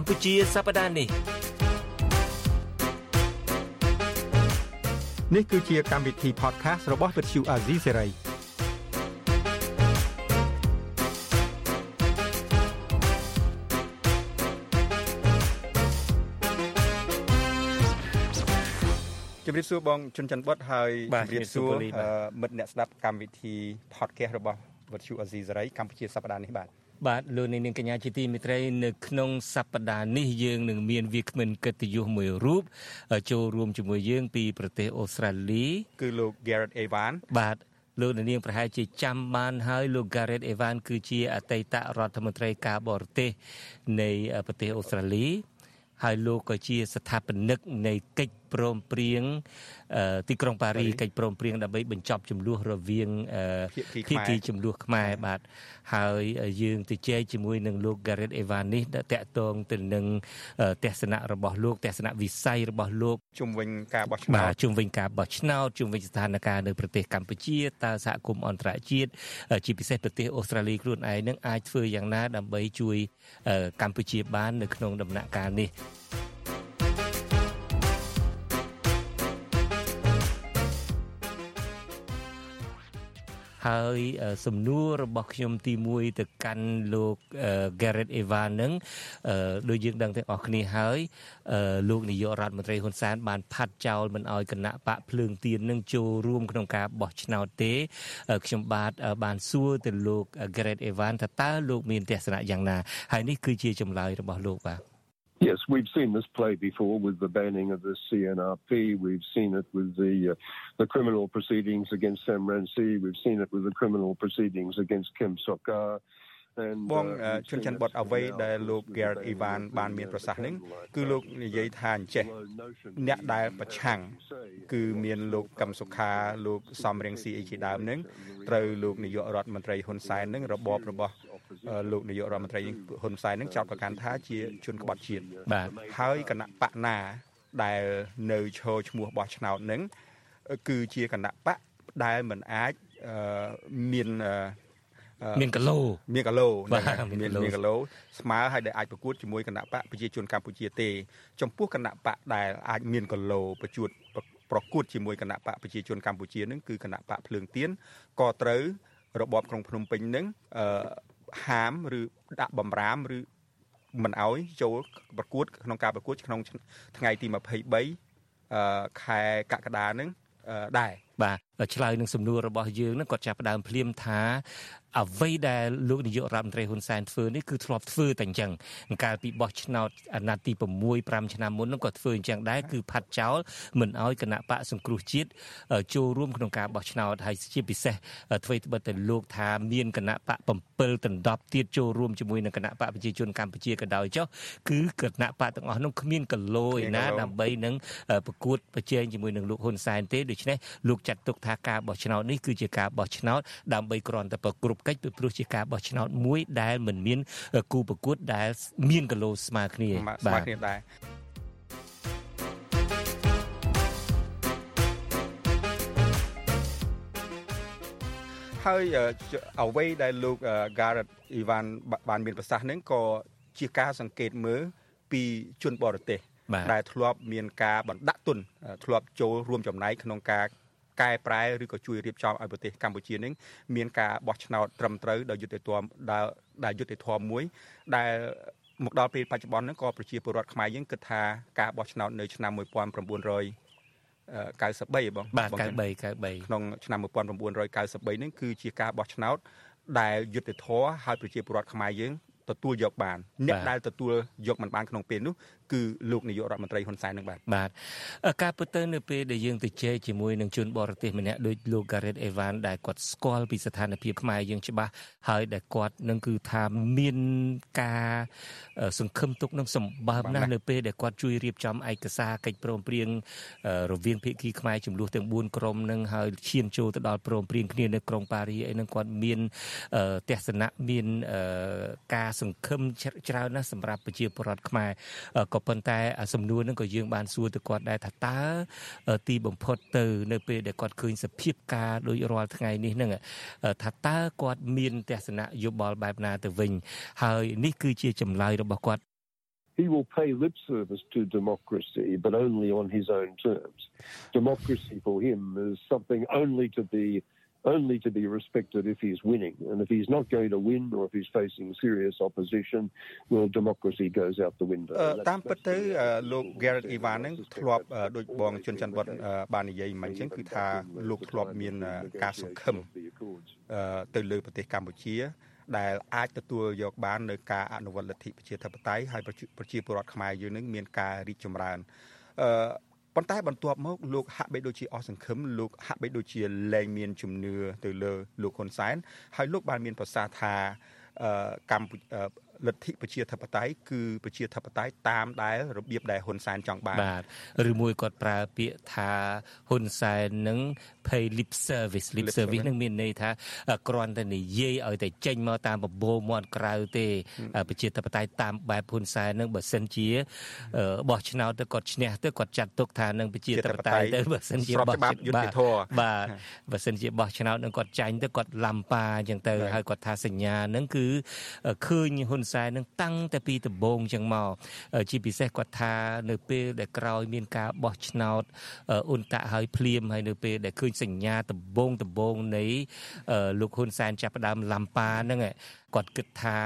កម្ពុជាសប្តាហ៍នេះនេះគឺជាកម្មវិធី podcast របស់ Vuthu Azizi Serai ជំរាបសួរបងជុនច័ន្ទបុតហើយជំរាបសួរមិត្តអ្នកស្ដាប់កម្មវិធី podcast របស់វិទ្យុអាស៊ីសេរីកម្ពុជាសប្តាហ៍នេះបាទ បាទលោកនាងកញ្ញាជាទីមេត្រីនៅក្នុងសប្តាហ៍នេះយើងនឹងមានវាគ្មិនកិត្តិយសមួយរូបចូលរួមជាមួយយើង ពីប្រទេសអូស្ត្រាលី គឺលោក Garrett Evan បាទលោកនាងប្រហែលជាចាំបានហើយលោក Garrett Evan គឺជាអតីតរដ្ឋមន្ត្រីការបរទេសនៃប្រទេសអូស្ត្រាលីហើយលោកក៏ជាស្ថាបនិកនៃកិច្ចព្រមព្រៀងទីក្រុងប៉ារីកិច្ចព្រមព្រៀងដើម្បីបញ្ចប់ចំនួនរវាងភាគីចំនួនខ្មែរបាទហើយយើងទៅជែកជាមួយនឹងលោក Gareth Evan នេះតកតងទៅនឹងទស្សនៈរបស់លោកទស្សនៈវិស័យរបស់លោកជំវិញការបោះឆ្នោតបាទជំវិញការបោះឆ្នោតជំវិញស្ថានភាពនៅប្រទេសកម្ពុជាតើសហគមន៍អន្តរជាតិជាពិសេសប្រទេសអូស្ត្រាលីខ្លួនឯងនឹងអាចធ្វើយ៉ាងណាដើម្បីជួយកម្ពុជាបាននៅក្នុងដំណាក់កាលនេះ ហើយសំណួររបស់ខ្ញុំទី1ទៅកាន់លោក Garrett Eva នឹងដូចយើងដឹងទាំងអស់គ្នាហើយលោកនាយករដ្ឋមន្ត្រីហ៊ុនសែនបានផាត់ចោលមិនអោយគណៈបកភ្លើងទៀននឹងចូលរួមក្នុងការបោះឆ្នោតទេខ្ញុំបាទបានសួរទៅលោក Garrett Eva ថាតើលោកមានទស្សនៈយ៉ាងណាហើយនេះគឺជាចម្លើយរបស់លោកបាទ Yes, we've seen this play before with the banning of the CNRP. We've seen it with the uh, the criminal proceedings against Sam Rainsy. We've seen it with the criminal proceedings against Kim Sokar. បងជន់ច័ន្ទបតអ្វីដែលលោក Garrett Ivan បានមានប្រសាសន៍នេះគឺលោកនិយាយថាអញ្ចេះអ្នកដែលប្រឆាំងគឺមានលោកកឹមសុខាលោកសំរៀងស៊ីអីជាដើមនឹងត្រូវលោកនាយករដ្ឋមន្ត្រីហ៊ុនសែននឹងរបបរបស់ លោកនាយករដ្ឋមន្ត្រីហ៊ុនសែននឹងចោទប្រកាន់ថាជាជនក្បត់ជាតិបាទហើយគណៈបកណាដែលនៅឈរឈ្មោះបោះឆ្នោតនឹងគឺជាគណៈបកដែលមិនអាចមានមានកឡូមានកឡូមានមានកឡូស្មើហើយដែលអាចប្រកួតជាមួយគណៈបកប្រជាជនកម្ពុជាទេ ចំពោះគណៈបកដែលអាចមានកឡូប្រជួតប្រកួតជាមួយគណៈបកប្រជាជនកម្ពុជានឹងគឺគណៈបកភ្លើងទៀនក៏ត្រូវរបបក្រុងភ្នំពេញនឹងអឺ ហាមឬដាក់បំរាមឬមិនអោយចូលប្រកួត ក្នុងការប្រកួតក្នុងថ្ងៃទី23អឺខែកក្កដានឹងដែរ បាទឆ្លើយនឹងសំណួររបស់យើងនឹងគាត់ចាប់ផ្ដើមភ្លាមថាអ្វីដែលលោកនាយករដ្ឋមន្ត្រីហ៊ុនសែនធ្វើនេះគឺធ្លាប់ធ្វើតែអញ្ចឹងកាលពីបោះឆ្នោតអាណត្តិទី6 5ឆ្នាំមុននោះក៏ធ្វើអញ្ចឹងដែរគឺផាត់ចោលមិនអោយគណៈបកសង្គ្រោះជាតិចូលរួមក្នុងការបោះឆ្នោតហើយជាពិសេសធ្វើត្បិតតែលោកថាមានគណៈបក7ដណ្ដប់ទៀតចូលរួមជាមួយនឹងគណៈបកប្រជាជនកម្ពុជាក៏ដោយចុះគឺគណៈបកទាំងអស់នោះគ្មានកលយណាដើម្បីនឹងប្រកួតប្រជែងជាមួយនឹងលោកហ៊ុនសែនទេដូច្នេះលោកចាត់ទុកថាការបោះឆ្នោតនេះគឺជាការបោះឆ្នោតដើម្បីគ្រាន់តែប្រគ្រប់កិច្ចពីព្រោះជាការបោះឆ្នោតមួយដែលមិនមានគូប្រកួតដែលមានកលោស្មើគ្នាស្មើគ្នាដែរហើយអ្វីដែលលោក Garrett Ivan បានមានប្រសាសន៍នឹងក៏ជាការសង្កេតមើលពីជនបរទេសដែលធ្លាប់មានការបណ្ដាក់ទុនធ្លាប់ចូលរួមចំណែកក្នុងការ កែប្រែឬក៏ជួយរៀបចំឲ្យប្រទេសកម្ពុជានឹងមានការបោះឆ្នោតត្រឹមត្រូវដោយយុត្តិធម៌ដែលយុត្តិធម៌មួយដែលមកដល់ពេលបច្ចុប្បន្នហ្នឹងក៏ប្រជាពលរដ្ឋខ្មែរយើងគិតថាការបោះឆ្នោតនៅឆ្នាំ1900 93បងបាទ93 93ក្នុងឆ្នាំ1993ហ្នឹងគឺជាការបោះឆ្នោតដែលយុត្តិធម៌ហើយប្រជាពលរដ្ឋខ្មែរយើង ទទួលយកបានអ្នកដែលទទួលយកមិនបានក្នុងពេលនោះគឺលោកនាយករដ្ឋមន្ត្រីហ៊ុនសែននឹងបាទបាទការពិតទៅនៅពេលដែលយើងទៅជែកជាមួយនឹងជនបរទេសម្នាក់ដូចលោក Gareth Evan ដែលគាត់ស្គាល់ពីស្ថានភាពខ្មែរយើងច្បាស់ហើយដែលគាត់នឹងគឺថាមានការសង្ឃឹមទុកនឹងសម្បើមណាស់នៅពេលដែលគាត់ជួយរៀបចំឯកសារកិច្ចព្រមព្រៀងរវាងភាគីខ្មែរចំនួនទាំង4ក្រុមនឹងហើយឈានចូលទៅដល់ព្រមព្រៀងគ្នានៅក្រុងប៉ារីអីនឹងគាត់មានទស្សនៈមានការសង្ឃឹមច្រើនណាស់សម្រាប់ប្រជាពលរដ្ឋខ្មែរក៏ក៏ប៉ុន្តែសំណួរនឹងក៏យើងបានសួរទៅគាត់ដែរថាតើទីបំផុតទៅ នៅពេលដែលគាត់ឃើញសភាពការដូចរាល់ថ្ងៃនេះនឹងថាតើគាត់មានទស្សនៈយោបល់បែបណាទៅវិញ ហើយនេះគឺជាចម្លើយរបស់គាត់ he will pay lip service to democracy, but only on his own terms. Democracy for him is something only to be only to be respected if he's winning. And if he's not going to win or if he's facing serious opposition, well, democracy goes out the window. តាមពិតទៅលោក Garrett Ivan ហ្នឹងធ្លាប់ដូចបងជុនច័ន្ទវត្តបាននិយាយមិញអញ្ចឹងគឺថាលោកធ្លាប់មានការសង្ឃឹមទៅលើប្រទេសកម្ពុជាដែលអាចទទួលយកបាននៅការអនុវត្តលទ្ធិប្រជាធិបតេយ្យហើយប្រជាពលរដ្ឋខ្មែរយើងនឹងមានការរីកចម្រើនអឺ ប៉ុន្តែបន្ទាប់មកលោកហាក់បីដូចជាអស់សង្ឃឹមលោកហាក់បីដូចជាលែងមានជំនឿទៅលើលោកហ៊ុនសែនហើយលោកបានមានប្រសាសន៍ថាកម្ពុជា លទ្ធិប្រជាធិបតេយ្យគឺប្រជាធិបតេយ្យតាមដែលរបៀបដែលហ៊ុនសែនចង់បានបាទឬមួយគាត់ប្រើពាក្យថាហ៊ុនសែននឹង pay lip service lip service នឹងមានន័យថាគ្រាន់តែនិយាយឲ្យតែចេញមកតាមបបោមាត់ក្រៅទេ ប្រជាធិបតេយ្យតាមបែបហ៊ុនសែននឹងបើសិនជាបោះឆ្នោតទៅគាត់ឈ្នះទៅគាត់ចាត់ទុកថានឹងប្រជាធិបតេយ្យទៅបើសិនជាបោះច្បាប់យុត្តិធម៌បាទបើសិនជាបោះឆ្នោតនឹងគាត់ចាញ់ទៅគាត់ឡំប៉ាអញ្ចឹងទៅហើយគាត់ថាសញ្ញានឹងគឺឃើញហ៊ុនសែននឹងតាំងតែពីដំបូងចឹងមកជាពិសេសគាត់ថានៅពេលដែលក្រោយមានការបោះឆ្នោតអ៊ុនតាក់ហើយភ្លាមហើយនៅពេលដែលឃើញសញ្ញាដំបូងដំបូងនៃលោកហ៊ុនសែនចាប់ផ្ដើមឡំប៉ាហ្នឹងគាត់គិតថា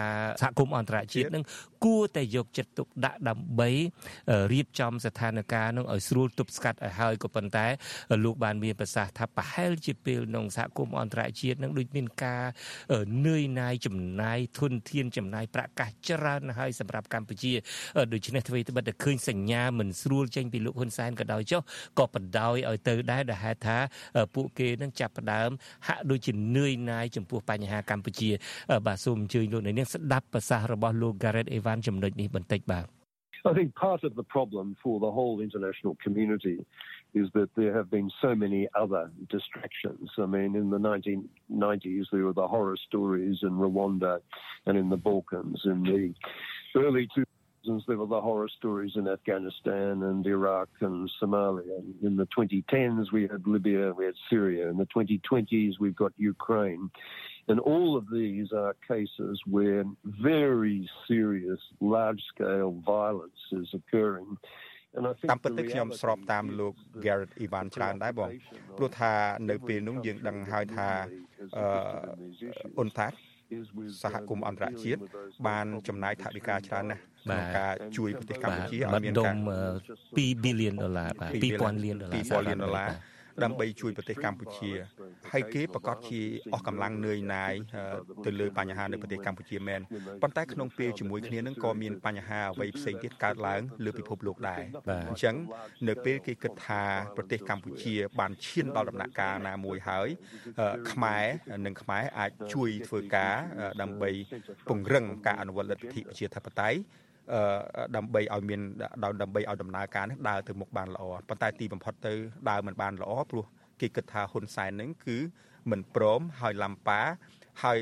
សហគមន៍អន្តរជាតិនឹងគួរតែយកចិត្តទុកដាក់ដើម្បីរៀបចំស្ថានភាពនឹងឲ្យស្រួលទប់ស្កាត់ឲ្យហើយក៏ប៉ុន្តែលោកបានមានប្រសាសន៍ថាប្រហែលជាពេលក្នុងសហគមន៍អន្តរជាតិនឹងដូចមានការនឿយណាយចំណាយធនធានចំណាយប្រាក់កាសច្រើនហើយសម្រាប់កម្ពុជាដូច្នេះអ្វីត្បិតតែឃើញសញ្ញាមិនស្រួលចេញពីលោកហ៊ុនសែនក៏ដោយចុះក៏បណ្ដោយឲ្យទៅដែរដែលហេតុថាពួកគេនឹងចាប់ផ្ដើមហាក់ដូចជានឿយណាយចំពោះបញ្ហាកម្ពុជាបាទសូ មអញ្ជើញលោកនាងស្ដាប់ប្រសាសន៍របស់លោក Gareth Evan ចំណុចនេះបន្តិចបាទ I think part of the problem for the whole international community is that there have been so many other distractions. I mean, in the 1990s, there were the horror stories in Rwanda and in the Balkans. In the early 2000s, there were the horror stories in Afghanistan and Iraq and Somalia. In the 2010s, we had Libya, we had Syria. In the 2020s, we've got Ukraine. And all of these are cases where very serious, large scale violence is occurring. តាមពិតទៅខ្ញុំស្របតាមលោក Garrett Ivan ច្រើនដែរបងព្រោះថានៅពេលនោះយើងដឹងហើយថាអឺអ៊ុនតាក់សហគមន៍អន្តរជាតិបានចំណាយថវិកាច្រើនណាស់ក្នុងការជួយប្រទេសកម្ពុជាឲ្យមានការ2 billion ដុល្លារបាទ2000លានដុល្លារ2000លានដុល្លារ ដើម្បីជួយប្រទេសកម្ពុជាហើយគេប្រកាសជាអស់កម្លាំងនឿយណាយទៅលើបញ្ហានៅប្រទេសកម្ពុជាមែនប៉ុន្តែក្នុងពេលជាមួយគ្នានឹងក៏មានបញ្ហាអ្វីផ្សេងទៀតកើតឡើងលើពិភពលោកដែរអញ្ចឹងនៅពេលគេគិតថាប្រទេសកម្ពុជា បានឈានដល់ដំណាក់កាលណាមួយហើយខ្មែរនិងខ្មែរអាចជួយធ្វើការដើម្បីពង្រឹងការអនុវត្តលទ្ធិប្រជាធិបតេយ្យ ដើម្បីឲ្យមានដើម្បីឲ្យដំណើរការនេះដើរទៅមុខបានល្អប៉ុន្តែទីបំផុតទៅដើរមិនបានល្អព្រោះគេគិតថាហ៊ុនសែននឹងគឺមិនព្រមហើយឡំប៉ាហើយ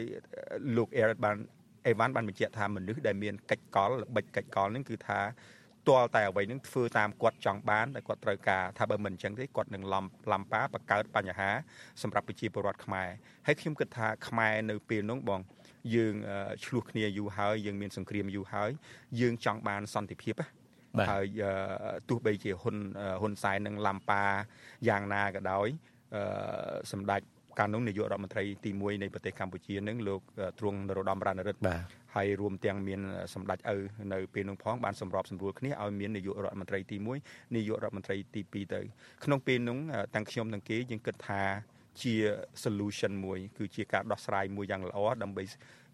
លោកអេរ៉ាបានអេវ៉ាន់បានបញ្ជាក់ថាមនុស្សដែលមានកិច្ចកលល្បិចកិច្ចកលនឹងគឺថាទាល់តែអ្វីនឹងធ្វើតាមគាត់ចង់បានតែគាត់ត្រូវការថាបើមិនអញ្ចឹងទេគាត់នឹងឡំឡំប៉ាបង្កើតបញ្ហាសម្រាប់ប្រជាពលរដ្ឋខ្មែរហើយខ្ញុំគិតថាខ្មែរនៅពេលនោះបង យើងឆ្លោះគ្នាយូរហើយយើងមានសង្គ្រាមយូរហើយយើងចង់បានសន្តិភាពណាហើយទោះបីជាហ៊ុនហ៊ុនសែននឹងឡំប៉ាយ៉ាងណាក៏ដោយសម្ដេចកាលនោះនាយករដ្ឋមន្ត្រីទី1នៃប្រទេសកម្ពុជានឹងលោកទ្រង់នរោត្តមរណរដ្ឋបាទហើយរួមទាំងមានសម្ដេចឪនៅពេលនោះផងបានសម្របសម្រួលគ្នាឲ្យមាននាយករដ្ឋមន្ត្រីទី1នាយករដ្ឋមន្ត្រីទី2ទៅក្នុងពេលនោះទាំងខ្ញុំនិងគេយើងគិតថា ជា solution មួយ គឺជាការដោះស្រាយមួយយ៉ាងល្អដើម្បី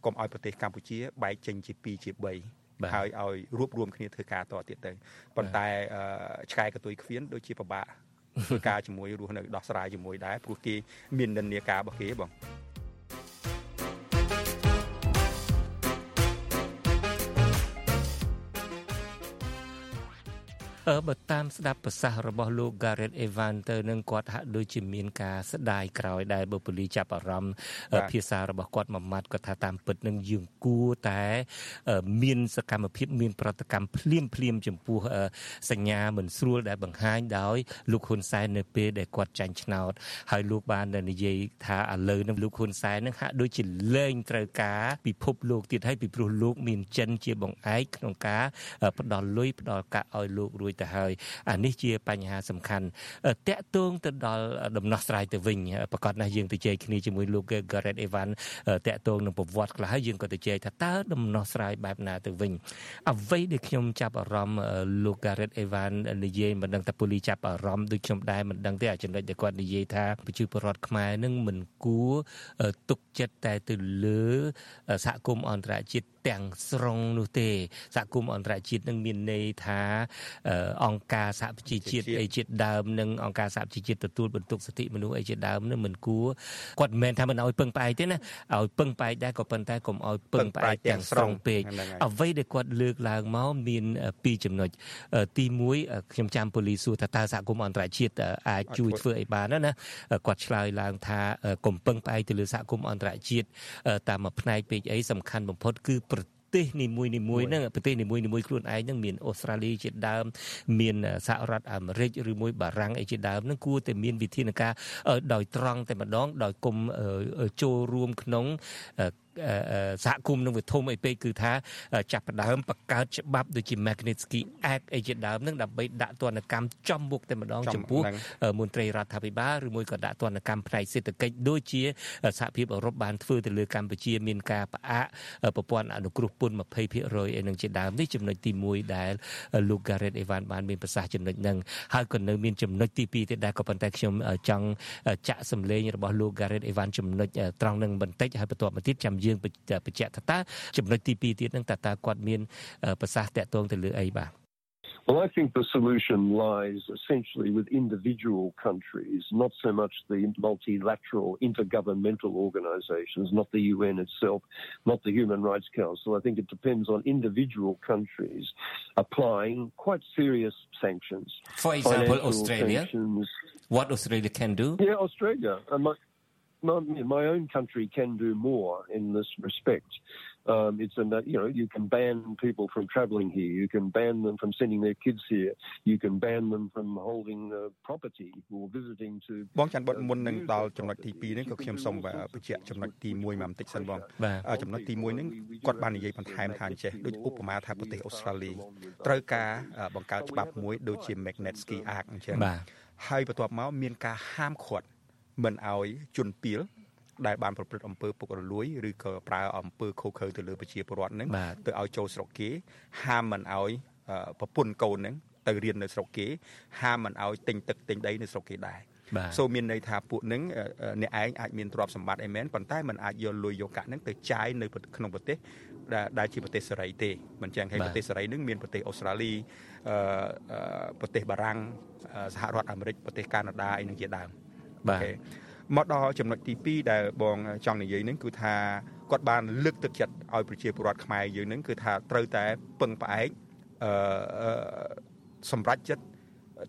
កុំឲ្យប្រទេសកម្ពុជាបែកចេញជា2ជា3ហើយឲ្យរួបរวมគ្នាធ្វើការតទៀតទៅប៉ុន្តែឆ្កែកតុយខ្វៀនដូចជាពិបាកធ្វើការជាមួយរស់នៅដោះស្រាយជាមួយដែរព្រោះគេមាននិន្នាការរបស់គេបង បើតាមស្ដាប់ប្រសាសន៍របស់លោក Gareth Evans ទៅនឹងគាត់ហាក់ដូចជាមានការស្ដាយក្រោយដែរបើប៉ូលីសចាប់អារម្មណ៍ភាសារបស់គាត់មួយម៉ាត់គាត់ថាតាមពិតនឹងយើងគួរតែមានសកម្មភាពមាន ប្រតិកម្មភ្លាមភ្លាមចំពោះសញ្ញាមិនស្រួលដែលបង្ហាញដោយលោកហ៊ុនសែននៅពេលដែលគាត់ចាញ់ឆ្នោតហើយលោកបាននិយាយថាឥឡូវនឹងលោកហ៊ុនសែននឹងហាក់ដូចជាលែងត្រូវការពិភពលោកទៀតហើយពីព្រោះលោក មានចិនជាបង្អែកក្នុងការផ្ដល់លុយផ្ដល់កាក់ឲ្យលោករួចទៅហើយអានេះជាបញ្ហាសំខាន់តកតងទៅដល់ដំណោះស្រាយទៅវិញប្រកាសណាស់យើងទៅជែកគ្នាជាមួយលោក Gareth Evan តកតងនឹងប្រវត្តិខ្លះហើយយើងក៏ទៅជែកថាតើដំណោះស្រាយបែបណាទៅវិញអ្វីដែលខ្ញុំចាប់អារម្មណ៍លោក Gareth Evan និយាយមិនដឹងថាពូលីចាប់អារម្មណ៍ដូចខ្ញុំដែរមិនដឹងទេអាចំណុចដែលគាត់និយាយថាប្រជាពលរដ្ឋខ្មែរនឹងមិនគួរទុកចិត្តតែទៅលើសហគមន៍អន្តរជាតិ ទាំងស្រុងនោះទេសហគមន៍អន្តរជាតិនឹងមានន័យថាអង្គការសហប្រជាជាតិអីជាដើមនិងអង្គការសហប្រជាជាតិទទួលបន្ទុកសិទ្ធិមនុស្សអីជាដើមនឹងមិនគួរគាត់មិនមែនថាមិនឲ្យពឹងផ្អែកទេណាឲ្យពឹងផ្អែកដែរក៏ប៉ុន្តែកុំឲ្យពឹងផ្អែកទាំងស្រុងពេកអ្វីដែលគាត់លើកឡើងមកមានពីរចំណុចទី1ខ្ញុំចាំប៉ូលីសសួរថាតើសហគមន៍អន្តរជាតិអាចជួយធ្វើអីបានណាគាត់ឆ្លើយឡើងថាកុំពឹងផ្អែកទៅលើសហគមន៍អន្តរជាតិតាមមួយផ្នែកពេកអីសំខាន់បំផុតគឺប្រ ទេសនីមួយនីមួយហ្នឹងប្រទេសនីមួយនីមួយខ្លួនឯងហ្នឹងមានអូស្ត្រាលីជាដើម មានសហរដ្ឋអាមេរិកឬមួយបារាំងអីជាដើមហ្នឹងគួរតែមានវិធានការដោយត្រង់តែម្ដងដោយគុំចូលរួមក្នុង សហគមន៍នឹងវាធំអីពេកគឺថាចាប់ផ្ដើមបង្កើតច្បាប់ដូចជា Magnitsky Act អីជាដើមនឹងដើម្បីដាក់ទណ្ឌកម្មចំមុខតែម្ដងចំពោះមន្ត្រីរដ្ឋាភិបាលឬមួយក៏ដាក់ទណ្ឌកម្មផ្នែកសេដ្ឋកិច្ចដូចជាសហភាពអឺរ៉ុបបានធ្វើទៅលើកម្ពុជាមានការផ្អាកប្រព័ន្ធអនុគ្រោះពន្ធ20%អីនឹងជាដើមនេះចំណុចទី1ដែលលោក Gareth Evan បានមានប្រសាសន៍ចំណុចហ្នឹងហើយក៏នៅមានចំណុចទី2ទៀតដែរក៏ប៉ុន្តែខ្ញុំចង់ចាក់សម្លេងរបស់លោក Gareth Evan ចំណុចត្រង់នឹងបន្តិចហើយបន្ទាប់មកទៀតចាំយងបញ្ជាក់ថាតើចំណុចទី2ទៀតហ្នឹងតើតើគាត់មានប្រសាសន៍តាក់ទងទៅលើអីបាទ Well, I think the solution lies essentially with individual countries, not so much the multilateral intergovernmental organizations, not the UN itself, not the Human Rights Council. I think it depends on individual countries applying quite serious sanctions. For example, Australia. Sanctions. What Australia can do? Yeah, Australia. And my, my, my own country can do more in this respect. Um, it's an, you know you can ban people from travelling here. You can ban them from sending their kids here. You can ban them from holding uh, property or visiting to បងចាន់បុតមុននឹងដល់ចំណុចទី2នេះក៏ខ្ញុំសូមបញ្ជាក់ចំណុចទី1មកបន្តិចសិនបងចំណុចទី1នេះគាត់បាននិយាយបន្ថែមថាអញ្ចេះដូចឧបមាថាប្រទេសអូស្ត្រាលីត្រូវការបង្កើតច្បាប់មួយដូចជា Magnitsky Act អញ្ចឹងហើយបន្ទាប់មកមានការហាមឃាត់ មិនឲ្យជនពីលដែលបានប្រព្រឹត្តអំពើពុករលួយឬក៏ប្រើអំពើខុសខើទៅលើប្រជាពលរដ្ឋនឹងទៅឲ្យចូលស្រុកគេហាមមិនឲ្យប្រពន្ធកូននឹងទៅរៀននៅស្រុកគេ ហាមមិនឲ្យទិញទឹកទិញដីនៅស្រុកគេដែរសូមមានន័យថាពួកនឹងអ្នកឯងអាចមានទ្រព្យសម្បត្តិអីមែនប៉ុន្តែมันអាចយកលុយយកកាក់នឹងទៅចាយនៅក្នុងប្រទេសដែលជាប្រទេសសេរីទេមិនចឹងហើយប្រទេសសេរីនឹងមានប្រទេសអូស្ត្រាលីប្រទេសបារាំងសហរដ្ឋអាមេរិកប្រទេសកាណាដាអីនឹងជាដើម បាទមកដល់ចំណុចទី2ដែលបងចង់និយាយនឹងគឺថាគាត់បានលើកទឹកចិត្តឲ្យប្រជាពលរដ្ឋខ្មែរយើងនឹងគឺថាត្រូវតែពឹងផ្អែកអឺសម្រាប់ចិត្ត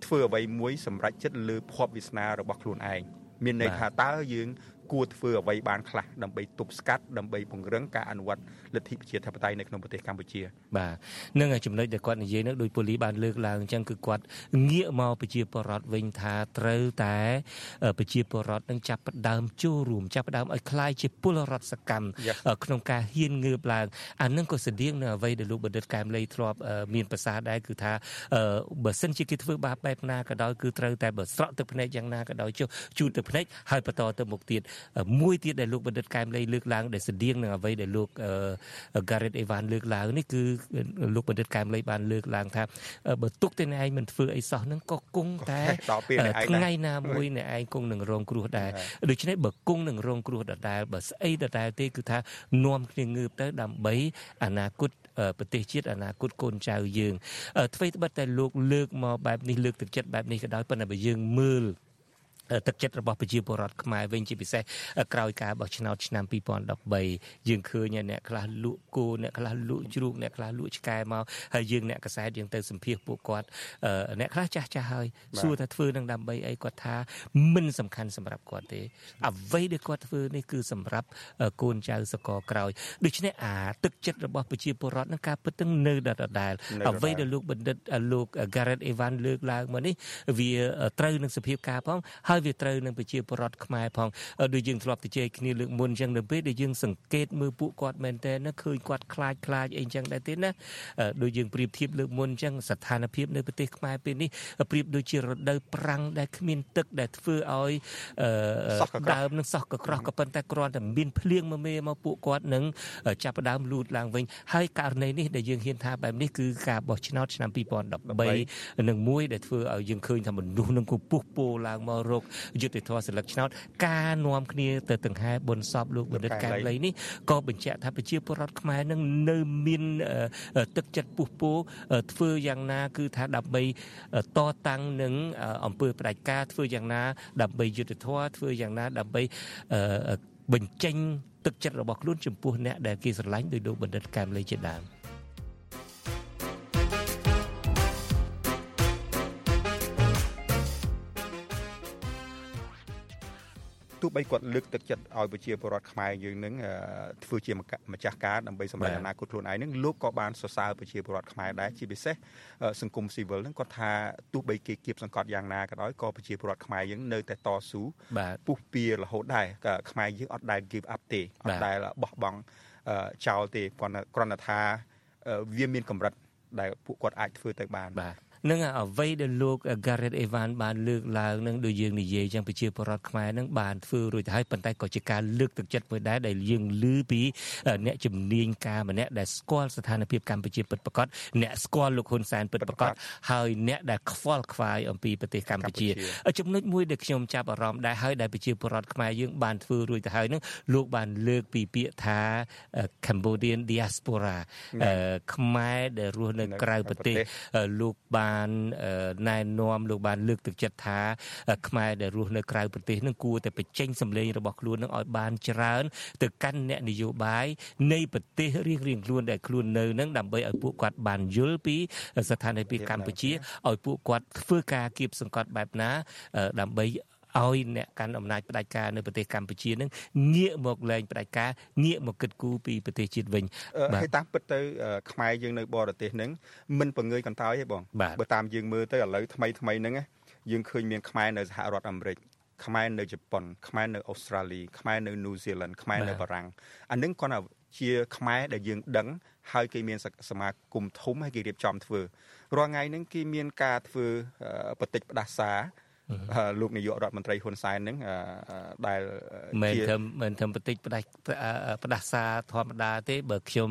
ធ្វើអ្វីមួយសម្រាប់ចិត្តលើភ័ព្វវាសនារបស់ខ្លួនឯងមានន័យថាតើយើង គួរធ្វើអ្វីបានខ្លះដើម្បីទប់ស្កាត់ដើម្បីពង្រឹងការអនុវត្តលទ្ធិប្រជាធិបតេយ្យនៅក្នុងប្រទេសកម្ពុជាបាទនឹងចំណុចដែលគាត់និយាយនោះដោយពូលីបានលើកឡើងអញ្ចឹងគឺគាត់ងាកមកប្រជាពលរដ្ឋវិញថាត្រូវតែប្រជាពលរដ្ឋនឹងចាប់ផ្ដើមចូលរួមចាប់ផ្ដើមឲ្យคล้ายជាពលរដ្ឋសកម្មក្នុងការហ៊ានងើបឡើងអានឹងក៏ស្តៀងនឹងអ្វីដែលលោកបណ្ឌិតកែមលីធ្លាប់មានប្រសាសន៍ដែរគឺថាបើសិនជាគេធ្វើបាបបែបណាក៏ដោយគឺត្រូវតែបើស្រក់ទឹកភ្នែកយ៉ាងណាក៏ដោយចុះជូតទឹកភ្នែកហើយបន្តទៅមុខទៀត មួយទៀតដែលលោកបណ្ឌិតកែមលីលើកឡើងដែលស្តៀងនឹងអ្វីដែលលោក Gareth Evan លើកឡើងនេះគឺលោកបណ្ឌិតកែមលីបានលើកឡើងថាបើទុកតែអ្នកឯងមិនធ្វើអីសោះនឹងក៏គង់តែថ្ងៃណាមួយអ្នកឯងគង់នឹងរងគ្រោះដែរដូច្នេះបើគង់នឹងរងគ្រោះដដែលបើស្អីដដែលទេគឺថានាំគ្នាងើបទៅដើម្បីអនាគតប្រទេសជាតិអនាគតកូនចៅយើងអ្វីត្បិតតែលោកលើកមកបែបនេះលើកទឹកចិត្តបែបនេះក៏ដោយប៉ុន្តែបើយើងមើល ទឹកចិត្តរបស់ប្រជាពលរដ្ឋខ្មែរវិញជាពិសេសក្រោយការបោះឆ្នោតឆ្នាំ2013យើងឃើញអ្នកខ្លះលក់គោអ្នកខ្លះលក់ជ្រូកអ្នកខ្លះលក់ឆ្កែមកហើយយើងអ្នកកសែតយើងទៅសម្ភាសពួកគាត់អ្នកខ្លះចាស់ចាស់ហើយសួរថាធ្វើនឹងដើម្បីអីគាត់ថាមិនសំខាន់សម្រាប់គាត់ទេអ្វីដែលគាត់ធ្វើនេះគឺសម្រាប់កូនចៅសកលក្រោយដូច្នេះអាទឹកចិត្តរបស់ប្រជាពលរដ្ឋនឹងការពិតទាំងនៅដដែលអ្វីដែលលោកបណ្ឌិតលោក Garrett Evan លើកឡើងមកនេះវាត្រូវនឹងសភាពការផងហើយវាត្រូវនឹងប្រជាពលរដ្ឋខ្មែរផងដូចយើងធ្លាប់ទៅជែកគ្នាលើកមុនអញ្ចឹងនៅពេលដែលយើងសង្កេតមើលពួកគាត់មែនតើឃើញគាត់ខ្លាចខ្លាចអីអញ្ចឹងដែរទេណាដូចយើងប្រៀបធៀបលើកមុនអញ្ចឹងស្ថានភាពនៅប្រទេសខ្មែរពេលនេះប្រៀបដូចជារដូវប្រាំងដែលគ្មានទឹកដែលធ្វើឲ្យដើមនឹងសោះកក្រោះក៏ប៉ុន្តែគ្រាន់តែមានភ្លៀងមកមេមកពួកគាត់នឹងចាប់ផ្ដើមលូតឡើងវិញហើយករណីនេះដែលយើងហ៊ានថាបែបនេះគឺការបោះឆ្នោតឆ្នាំ2013នឹងមួយដែលធ្វើឲ្យយើងឃើញថាមនុស្សនឹងគពុះពោឡើងមករកយុទ្ធធរសិលឹកឆ្នោតការនាំគ្នាទៅដង្ហែបុណ្យសពលោកបណ្ឌិតកែវលីនេះក៏បញ្ជាក់ថាប្រជាពលរដ្ឋខ្មែរនឹងនៅមានទឹកចិត្តពុះពោធ្វើយ៉ាងណា គឺថាដើម្បីតតាំងនឹងអង្គើផ្ដាច់ការធ្វើយ៉ាងណា ដើម្បីយុទ្ធធរធ្វើយ៉ាងណាដើម្បីបញ្ចេញទឹកចិត្តរបស់ខ្លួនចំពោះអ្នកដែលគេស្រឡាញ់ដោយលោកបណ្ឌិតកែមលីជាដើម ទោះបីគាត់លើកទឹកចិត្តឲ្យប្រជាពលរដ្ឋខ្មែរយើងនឹងធ្វើជាម្ចាស់ការដើម្បីសម្រេចអនាគតខ្លួនឯងនឹងលោកក៏បានសរសើរប្រជាពលរដ្ឋខ្មែរដែរជាពិសេសសង្គមស៊ីវិលនឹងគាត់ថាទោះបីគេគៀបសង្កត់យ៉ាងណាក៏ដោយក៏ប្រជាពលរដ្ឋខ្មែរយើងនៅតែតស៊ូពុះពៀរហូតដែរខ្មែរយើងអត់ដែល give up ទេអត់ដែលបោះបង់ចោលទេគាត់គ្រាន់តែថាវាមានកម្រិតដែលពួកគាត់អាចធ្វើទៅបានបាទ នឹងអ្វីដែលលោក Gareth Evan បានលើកឡើងនឹងដូចយើងនិយាយចឹងប្រជាពលរដ្ឋខ្មែរនឹងបានធ្វើរួចទៅហើយប៉ុន្តែក៏ជាការលើកទឹកចិត្តមួយដែរដែលយើងឮពីអ្នកជំនាញការម្នាក់ដែលស្គាល់ស្ថានភាពកម្ពុជាពិតប្រាកដអ្នកស្គាល់លោកហ៊ុនសែនពិតប្រាកដហើយអ្នកដែលខ្វល់ខ្វាយអំពីប្រទេសកម្ពុជាចំណុចមួយដែលខ្ញុំចាប់អារម្មណ៍ដែរហើយដែលប្រជាពលរដ្ឋខ្មែរយើងបានធ្វើរួចទៅហើយនឹងលោកបានលើកពីពាក្យថា Cambodian diaspora ខ្មែរដែលរស់នៅក្រៅប្រទេសលោកបានបានណែនាំលោកបានលើកទឹកចិត្តថា ខ្មែរដែលរស់នៅក្រៅប្រទេសនឹងគួរតែបញ្ចេញសម្លេងរបស់ខ្លួននឹងឲ្យបានច្រើន ទៅកាន់អ្នកនយោបាយនៃប្រទេសរៀងរៀងខ្លួនដែលខ្លួននៅនឹងដើម្បីឲ្យពួកគាត់បានយល់ពី ស្ថានភាពកម្ពុជាឲ្យពួកគាត់ធ្វើការគៀបសង្កត់បែបណាដើម្បី ឲ្យអ្នកកាន់អំណាចផ្ដាច់ការនៅប្រទេសកម្ពុជានឹងងាកមកលែងផ្ដាច់ការងាកមកគិតគូរពីប្រទេសជាតិវិញហើយតាមពិតទៅខ្មែរយើងនៅបរទេសនឹងមិនបង្ងើយកន្តើយទេបងបើតាមយើងមើលទៅឥឡូវថ្មីថ្មីហ្នឹងយើងឃើញមានខ្មែរនៅសហរដ្ឋអាមេរិកខ្មែរនៅជប៉ុនខ្មែរនៅអូស្ត្រាលីខ្មែរនៅនូហ្សេឡង់ខ្មែរនៅបារាំងអានឹងគាត់ជាខ្មែរដែលយើងដឹងហើយគេមានសមាគមធំហើយគេរៀបចំធ្វើរាល់ថ្ងៃហ្នឹងគេមានការធ្វើបតិចផ្ដាសា លោកនាយករដ្ឋមន្ត្រីហ៊ុនសែននឹងដែលមិនធ្វើមិនធ្វើបន្តិចផ្ដាច់ផ្ដាសាធម្មតាទេបើខ្ញុំ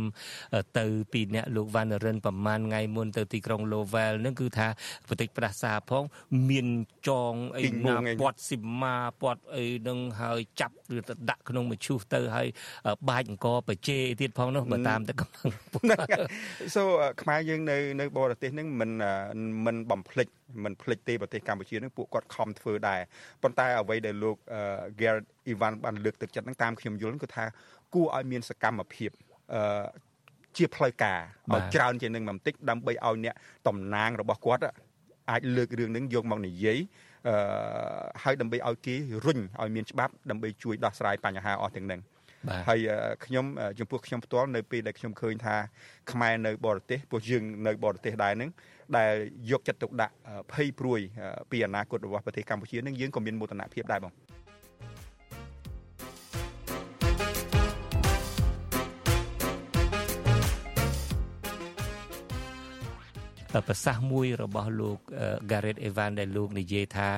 ទៅពីអ្នកលោកវណ្ណរិនប្រហែលថ្ងៃមុនទៅទីក្រុង Lowell នឹងគឺថាបន្តិចផ្ដាសាផង មានចងអីណាពាត់ស៊ីម៉ាពាត់អីនឹងហើយចាប់ឬទៅដាក់ក្នុងមឈូសទៅហើយបាច់អង្គបជេទៀតផងនោះបើតាមតែកម្លាំងហ្នឹង so ខ្មែរយើងនៅនៅបរទេសហ្នឹងមិនមិនបំភ្លេចមិនភ្លេចទេប្រទេសកម្ពុជានឹងពួកគាត់ខំធ្វើដែរប៉ុន្តែអ្វីដែលលោក Garrett Ivan បានលើកទឹកចិត្តនឹងតាមខ្ញុំយល់គឺថាគួរឲ្យមានសកម្មភាពអឺជាផ្លូវការឲ្យច្រើនជាងនឹងបន្តិចដើម្បីឲ្យអ្នកតំណាងរបស់គាត់អាចលើករឿងនឹងយកមកនិយាយអឺហើយដើម្បីឲ្យគេរុញឲ្យមានច្បាប់ដើម្បីជួយដោះស្រាយបញ្ហាអស់ទាំងនឹងហើយខ្ញុំចំពោះខ្ញុំផ្ទាល់នៅពេលដែលខ្ញុំឃើញថាខ្មែរនៅបរទេសពួកយើងនៅបរទេសដែរនឹង ដែលយកចិត្តទុកដាក់ភ័យព្រួយពីអនាគតរបស់ប្រទេសកម្ពុជានឹងយើងក៏មានមោទនភាពដែរបងប្រសាសន៍មួយរបស់លោក Gareth Evan ដែលលោកនិយាយថា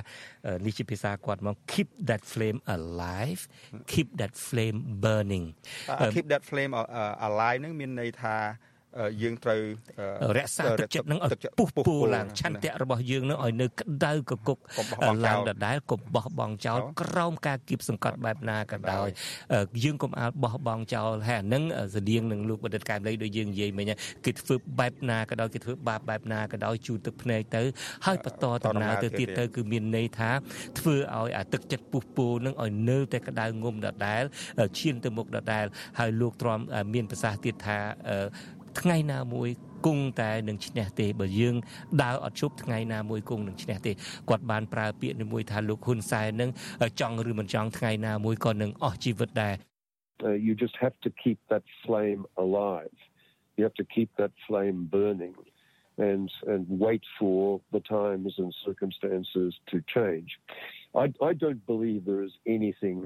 នេះជាភាសាគាត់មក keep that flame alive keep that flame burning keep that flame alive នឹងមានន័យថា យើងត្រូវរក្សាទឹកចិត្តនឹងឲ្យពុះពោឡើងឆន្ទៈរបស់យើងនឹងឲ្យនៅក្តៅកគុកឡើងដដែលកុំបោះបង់ចោលក្រោមការគៀបសង្កត់បែបណាក៏ដោយយើងកុំអាលបោះបង់ចោលហើយអានឹងស្តៀងនឹងលោកបណ្ឌិតកែមលីដូចយើងនិយាយមិញគេធ្វើបែបណាក៏ដោយគេធ្វើបាបបែបណាក៏ដោយជូតទឹកភ្នែកទៅហើយបន្តដំណើរទៅទៀតទៅគឺមានន័យថាធ្វើឲ្យអាទឹកចិត្តពុះពោនឹងឲ្យនៅតែក្តៅងុំដដែលឈានទៅមុខដដែលហើយលោកទ្រាំមានប្រសាសន៍ទៀតថា ថ្ងៃណាមួយគង់តែនឹងឈ្នះទេបើយើងដើរអត់ជប់ថ្ងៃណាមួយគង់នឹងឈ្នះទេគាត់បានប្រើពាក្យមួយថាលោកហ៊ុនសែននឹងចង់ឬមិនចង់ថ្ងៃណាមួយក៏នឹងអស់ជីវិតដែរ you just have to keep that flame alive you have to keep that flame burning and and wait for the times and circumstances to change i i don't believe there is anything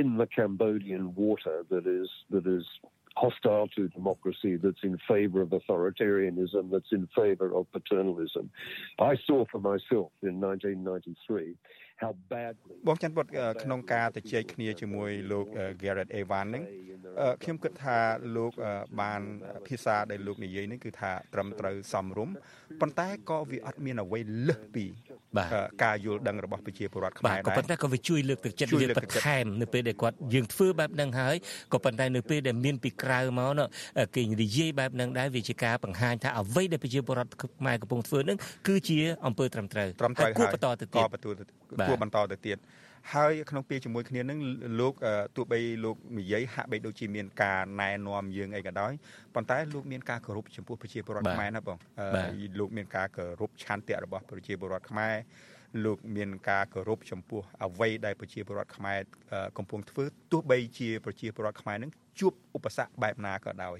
in the cambodian water that is that is hostile to democracy, that's in favor of authoritarianism, that's in favor of paternalism. I saw for myself in 1993 how badly បងច័ន្ទបុតក្នុងការទៅជែកគ្នាជាមួយលោក Garrett Evan ហ្នឹងខ្ញុំគិតថាលោកបានភាសាដែលលោកនិយាយនេះគឺថាត្រឹមត្រូវសមរម្យប៉ុន្តែក៏វាអត់មានអ្វីលើសពីការយល់ដឹងរបស់ប្រជាពលរដ្ឋខ្មែរដែរក៏ប៉ុន្តែក៏វាជួយលើកទឹកចិត្តយើងបន្ថែមនៅពេលដែលគាត់យើងធ្វើបែបហ្នឹងហើយក៏ប៉ុន្តែនៅពេលដែលមានពីក្រៅមកនោះគេនិយាយបែបហ្នឹងដែរវាជាការបង្ហាញថាអ្វីដែលប្រជាពលរដ្ឋខ្មែរកំពុងធ្វើហ្នឹងគឺជាអំពើត្រឹមត្រូវត្រឹមត្រូវគួរបន្តទៅទៀត គួរបន្តទៅទៀតហើយក្នុងពេលជាមួយគ្នានឹងលោកទោះបីលោកនិយាយហាក់បីដូចជាមានការណែនាំយើងអីក៏ដោយប៉ុន្តែលោកមានការគោរពចំពោះប្រជាពលរដ្ឋខ្មែរណាបងលោកមានការគោរពឆន្ទៈរបស់ប្រជាពលរដ្ឋខ្មែរលោកមានការគោរពចំពោះអ្វីដែលប្រជាពលរដ្ឋខ្មែរកំពុងធ្វើទោះបីជាប្រជាពលរដ្ឋខ្មែរនឹងជួបឧបសគ្គបែបណាក៏ដោយ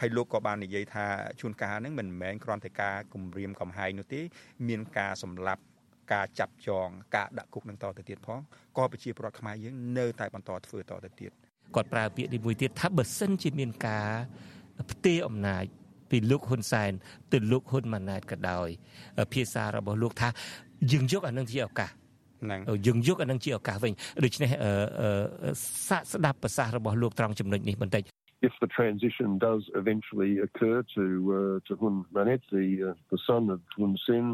ហើយលោកក៏បាននិយាយថាជួនកាលហ្នឹងមិនមែនគ្រាន់តែការគម្រាមកំហែងនោះទេ មានការសម្លាប់ ការចាប់ចងការដាក់គុកនឹងតទៅទៀតផងក៏ប្រជាពលរដ្ឋខ្មែរយើងនៅតែបន្តធ្វើតទៅទៀតគាត់ប្រើពាក្យនេះមួយទៀតថាបើសិនជាមានការផ្ទេរអំណាចពីលោកហ៊ុនសែនទៅលោកហ៊ុនម៉ាណែតក៏ដោយភាសារបស់លោកថាយើងយកអានឹងជាឱកាសហ្នឹងយើងយកអានឹងជាឱកាសវិញដូច្នេះសាកស្ដាប់ប្រសាសន៍របស់លោកត្រង់ចំណុចនេះបន្តិច if the transition does eventually occur to uh, to Hun Manet, the uh, the son of Hun Sen,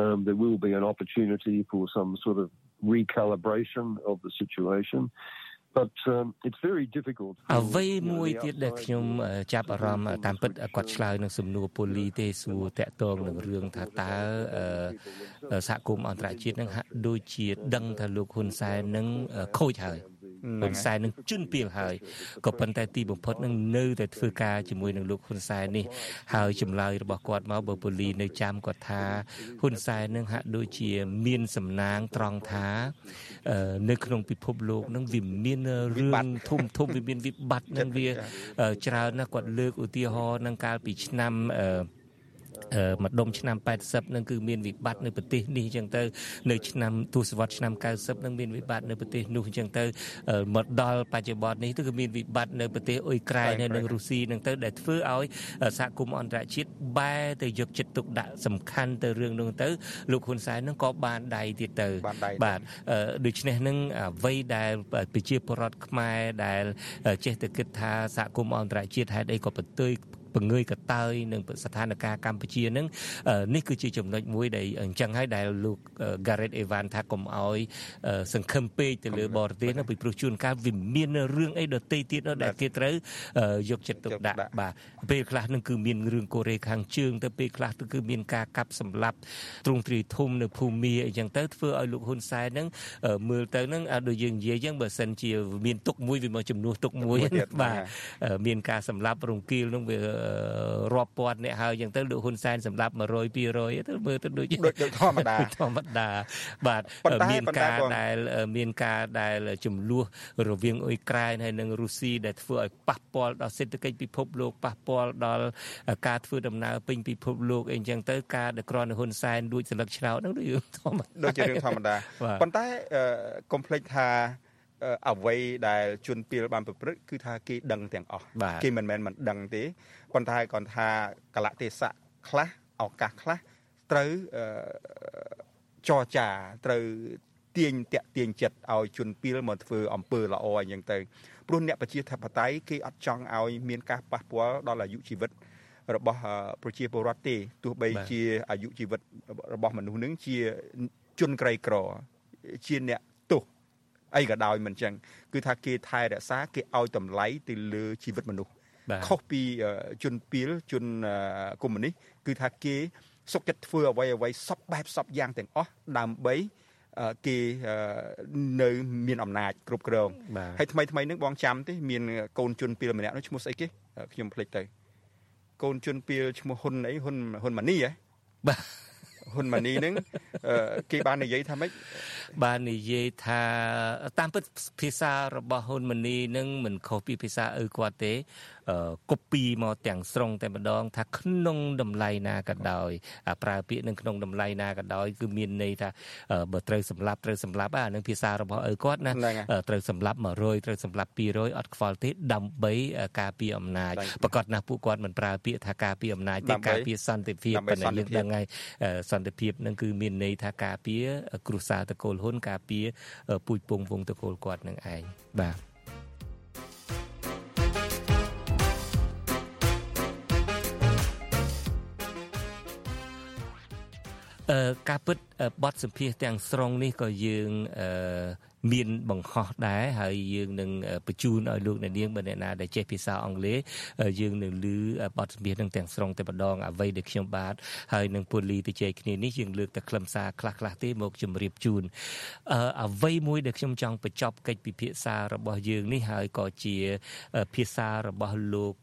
um, there will be an opportunity for some sort of recalibration of the situation. but um it's very difficult អ្វីមួយទៀតដែលខ្ញុំចាប់អារម្មណ៍តាមពិតគាត់ឆ្លើយនឹងសំណួរពូលីទេសួរតាក់ទងនឹងរឿងថាតើសហគមន៍អន្តរជាតិនឹងហាក់ដូចជាដឹងថាលោកហ៊ុនសែននឹងខូចហើយ ហ៊ុនសែននឹងជន់ពៀលហើយក៏ប៉ុន្តែទីបំផុតនឹងនៅតែធ្វើការជាមួយនឹងលោកហ៊ុនសែននេះហើយចម្លើយរបស់គាត់មកបើពូលីនៅចាំគាត់ថាហ៊ុនសែននឹងហាក់ដូចជាមានសំណាងត្រង់ថានៅក្នុងពិភពលោកនឹងវាមានរឿងធំធំវាមានវិបត្តិនឹងវាច្រើនណាស់គាត់លើកឧទាហរណ៍នឹងកាលពីឆ្នាំអឺ ម្ដុំឆ្នាំ80នឹងគឺមានវិបត្តិនៅប្រទេសនេះអញ្ចឹងទៅនៅឆ្នាំទសវត្សរ៍ឆ្នាំ90នឹងមានវិបត្តិនៅប្រទេសនោះអញ្ចឹងទៅមកដល់បច្ចុប្បន្ននេះគឺមានវិបត្តិនៅប្រទេសអ៊ុយក្រែននិងរុស្ស៊ីនឹងទៅដែលធ្វើឲ្យសហគមន៍អន្តរជាតិបែរទៅយកចិត្តទុកដាក់សំខាន់ទៅរឿងនោះទៅលោកហ៊ុនសែននឹងក៏បានដៃទៀតទៅបាទដូច្នេះនឹងអ្វីដែលប្រជាពលរដ្ឋខ្មែរដែលចេះតែគិតថាសហគមន៍អន្តរជាតិហេតុអីក៏បន្ទុយ ពង្រឿយកតើយនឹងស្ថានភាពកម្ពុជានឹងនេះគឺជាចំណុចមួយដែលអញ្ចឹងហើយដែលលោក Gareth Evan ថាកុំអោយសង្ឃឹមពេកទៅលើបរទេសណាពីព្រោះជួនកាលវាមានរឿងអីដទៃទៀតដែលគេត្រូវយកចិត្តទុកដាក់បាទពេលខ្លះនឹងគឺមានរឿងកូរ៉េខាងជើងទៅពេលខ្លះទៅគឺមានការកាប់សម្លាប់ទ្រង់ទ្រីធំនៅភូមាអញ្ចឹងទៅធ្វើឲ្យលោកហ៊ុនសែននឹងមើលទៅនឹងដូចយើងនិយាយអញ្ចឹងបើសិនជាមានទុកមួយវាមកចំនួនទុកមួយបាទមានការសម្លាប់រង្គាលនឹងវារាប់ពាន់អ្នកហើយអញ្ចឹងទៅលោកហ៊ុនសែនសម្រាប់100 200ទៅមើលទៅដូចដូចធម្មតាធម្មតាបាទមានការដែលមានការដែលចំនួនរវាងអ៊ុយក្រែនហើយនិងរុស្ស៊ីដែលធ្វើឲ្យប៉ះពាល់ដល់សេដ្ឋកិច្ចពិភពលោកប៉ះពាល់ដល់ការធ្វើដំណើរពេញពិភពលោកអីចឹងទៅការដែលក្រនហ៊ុនសែនដួចសន្លឹកឆ្នោតហ្នឹងដូចធម្មតាដូចជារឿងធម្មតាប៉ុន្តែកុំភ្លេចថា អ្វីដែលជនពីលបានប្រព្រឹត្តគឺថាគេដឹងទាំងអស់គេមិនមែនមិនដឹងទេប៉ុន្តែគាត់ថាកលៈទេសៈខ្លះឱកាសខ្លះត្រូវចរចាត្រូវទាញតាក់ទាញចិត្តឲ្យជនពីលមកធ្វើអំពើល្អអញ្ចឹងទៅព្រោះអ្នកប្រជាធិបតេយ្យគេអត់ចង់ឲ្យមានការប៉ះពាល់ដល់អាយុជីវិតរបស់ប្រជាពលរដ្ឋទេទោះបីជាអាយុជីវិតរបស់មនុស្សនឹងជាជនក្រីក្រ ជាអ្នកទោស អីក៏ដោយមិនចឹងគឺថាគេថែរក្សាគេឲ្យតម្លៃទៅលើជីវិតមនុស្សខុសពីជនពីលជនកុម្មុយនីសគឺថាគេសុកចិត្តធ្វើអ្វីអ្វីសពបែបសពយ៉ាងទាំងអស់ដើម្បីគេនៅមានអំណាចគ្រប់គ្រងហើយថ្មីថ្មីនឹងបងចាំទេមានកូនជនពីលម្នាក់នោះឈ្មោះស្អីគេខ្ញុំភ្លេចទៅកូនជនពីលឈ្មោះហ៊ុនអីហ៊ុនហ៊ុនម៉ានីហ៎បាទហ៊ុនម៉ានីនឹងគេបាននិយាយថាម៉េច បាននិយាយថាតាមពិតភាសារបស់ហ៊ុនម៉ានីនឹងមិនខុសពីភាសាឪគាត់ទេកូពីមកទាំងស្រុងតែម្ដង ថាក្នុងតម្លៃណាក៏ដោយប្រើពាក្យនឹងក្នុងតម្លៃណាក៏ដោយគឺមានន័យថាបើត្រូវសម្លាប់ត្រូវសម្លាប់អានឹងភាសារបស់ឪគាត់ណាត្រូវសម្លាប់100ត្រូវសម្លាប់200អត់ខ្វល់ទេដើម្បីការពារអំណាចប្រកាសណាស់ពួកគាត់មិនប្រើពាក្យថាការពារអំណាចទេការពារសន្តិភាពប៉ុន្តែយើងដឹងហើយសន្តិភាពនឹងគឺមានន័យថាការពារគ្រួសារតកូលហ៊ុនការពារពូជពងវងតកូលគាត់នឹងឯងបាទអឺការពិតបទសម្ភាសទាំងស្រុងនេះក៏យើងអឺ មានបង្ខំដែរហើយយើងនឹងបញ្ជូនឲ្យលោកអ្នកនាងបើអ្នកណាដែលចេះភាសាអង់គ្លេសយើងនឹងឮបទសម្ភាសនឹងទាំងស្រុងតែម្ដងអ្វីដែលខ្ញុំបាទហើយនឹងពូលីទៅជែកគ្នានេះយើងលើកតែខ្លឹមសារខ្លះខ្លះទេមកជម្រាបជូនអ្វីមួយដែលខ្ញុំចង់បញ្ចប់កិច្ចពិភាក្សារបស់យើងនេះហើយក៏ជាភាសារបស់លោក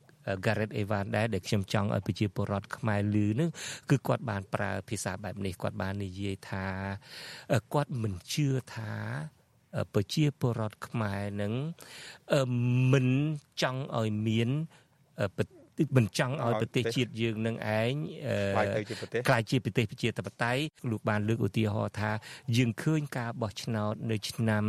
Gareth Evan ដែរដែលខ្ញុំចង់ឲ្យប្រជាពលរដ្ឋខ្មែរឮនឹងគឺគាត់បានប្រើភាសាបែបនេះគាត់បាននិយាយថាគាត់មិនជឿថា ប្រជាពលរដ្ឋខ្មែរនឹងមិនចង់ឲ្យមាន មិនចង់ឲ្យប្រទេសជាតិយើងនឹងឯងខ្លាយទៅជាប្រទេសខ្លាយជាប្រទេសប្រជាធិបតេយ្យលោកបានលើកឧទាហរណ៍ថាយើងឃើញការបោះឆ្នោតនៅឆ្នាំ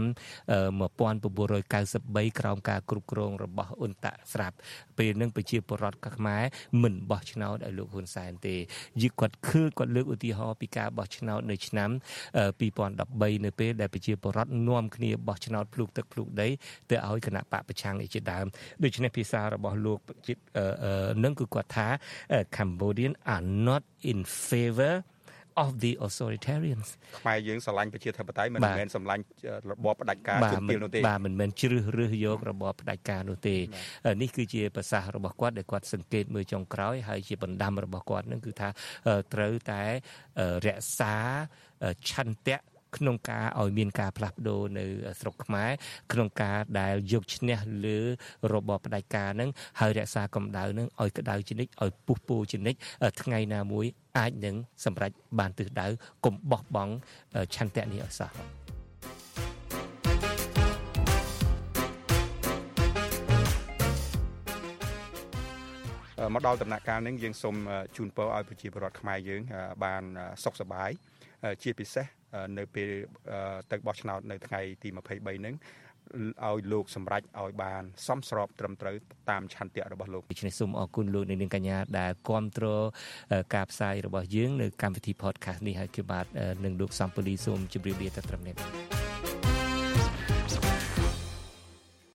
1993ក្រោមការគ្រប់គ្រងរបស់អ៊ុនតាក់ស្រាប់ពេលនឹងប្រជាពលរដ្ឋខ្មែរមិនបោះឆ្នោតឲ្យលោកហ៊ុនសែនទេយីគាត់ឃើញគាត់លើកឧទាហរណ៍ពីការបោះឆ្នោតនៅឆ្នាំ2013នៅពេលដែលប្រជាពលរដ្ឋនាំគ្នាបោះឆ្នោតភ្លុកទឹកភ្លុកដីទៅឲ្យគណៈបកប្រឆាំងនេះជាដើមដូច្នេះភាសារបស់លោកនឹងគឺគាត់ថា Cambodian are not in favor of the authoritarians ខ្មែរយើងស្រឡាញ់ប្រជាធិបតេយ្យមិនមែនស្រឡាញ់របបផ្ដាច់ការជំនឿនោះទេបាទមិនមែនជ្រើសរើសយករបបផ្ដាច់ការនោះទេនេះគឺជាប្រសាសន៍របស់គាត់ដែលគាត់សង្កេតមើលចុងក្រោយហើយជាបណ្ដាំរបស់គាត់នឹងគឺថាត្រូវតែរក្សាឆន្ទៈ ក្នុងការឲ្យមានការផ្លាស់ប្ដូរនៅស្រុកខ្មែរក្នុងការដែលយកឈ្នះលើរបបផ្ដាច់ការនឹងហើយរក្សាកម្ដៅនឹងឲ្យក្តៅជានិច្ចឲ្យពុះពោជានិច្ចថ្ងៃណាមួយអាចនឹងសម្រេចបានទិសដៅកុំបោះបង់ឆន្ទៈនេះឲ្យសោះមកដល់ដំណាក់កាលនេះយើងសូមជូនពរឲ្យប្រជាពលរដ្ឋខ្មែរយើងបានសុខសប្បាយជាពិសេស នៅពេលទៅបោះឆ្នោតនៅថ្ងៃទី23ហ្នឹងឲ្យលោកសម្រេចឲ្យបានសមស្របត្រឹមត្រូវតាមឆន្ទៈរបស់លោកដូច្នេះសូមអរគុណលោកនាងកញ្ញាដែលគ្រប់គ្រងការផ្សាយរបស់យើងនៅកម្មវិធី podcast នេះហើយគឺបាទនឹងលោកសំពូលីសូមជម្រាបលាទៅត្រឹមនេះ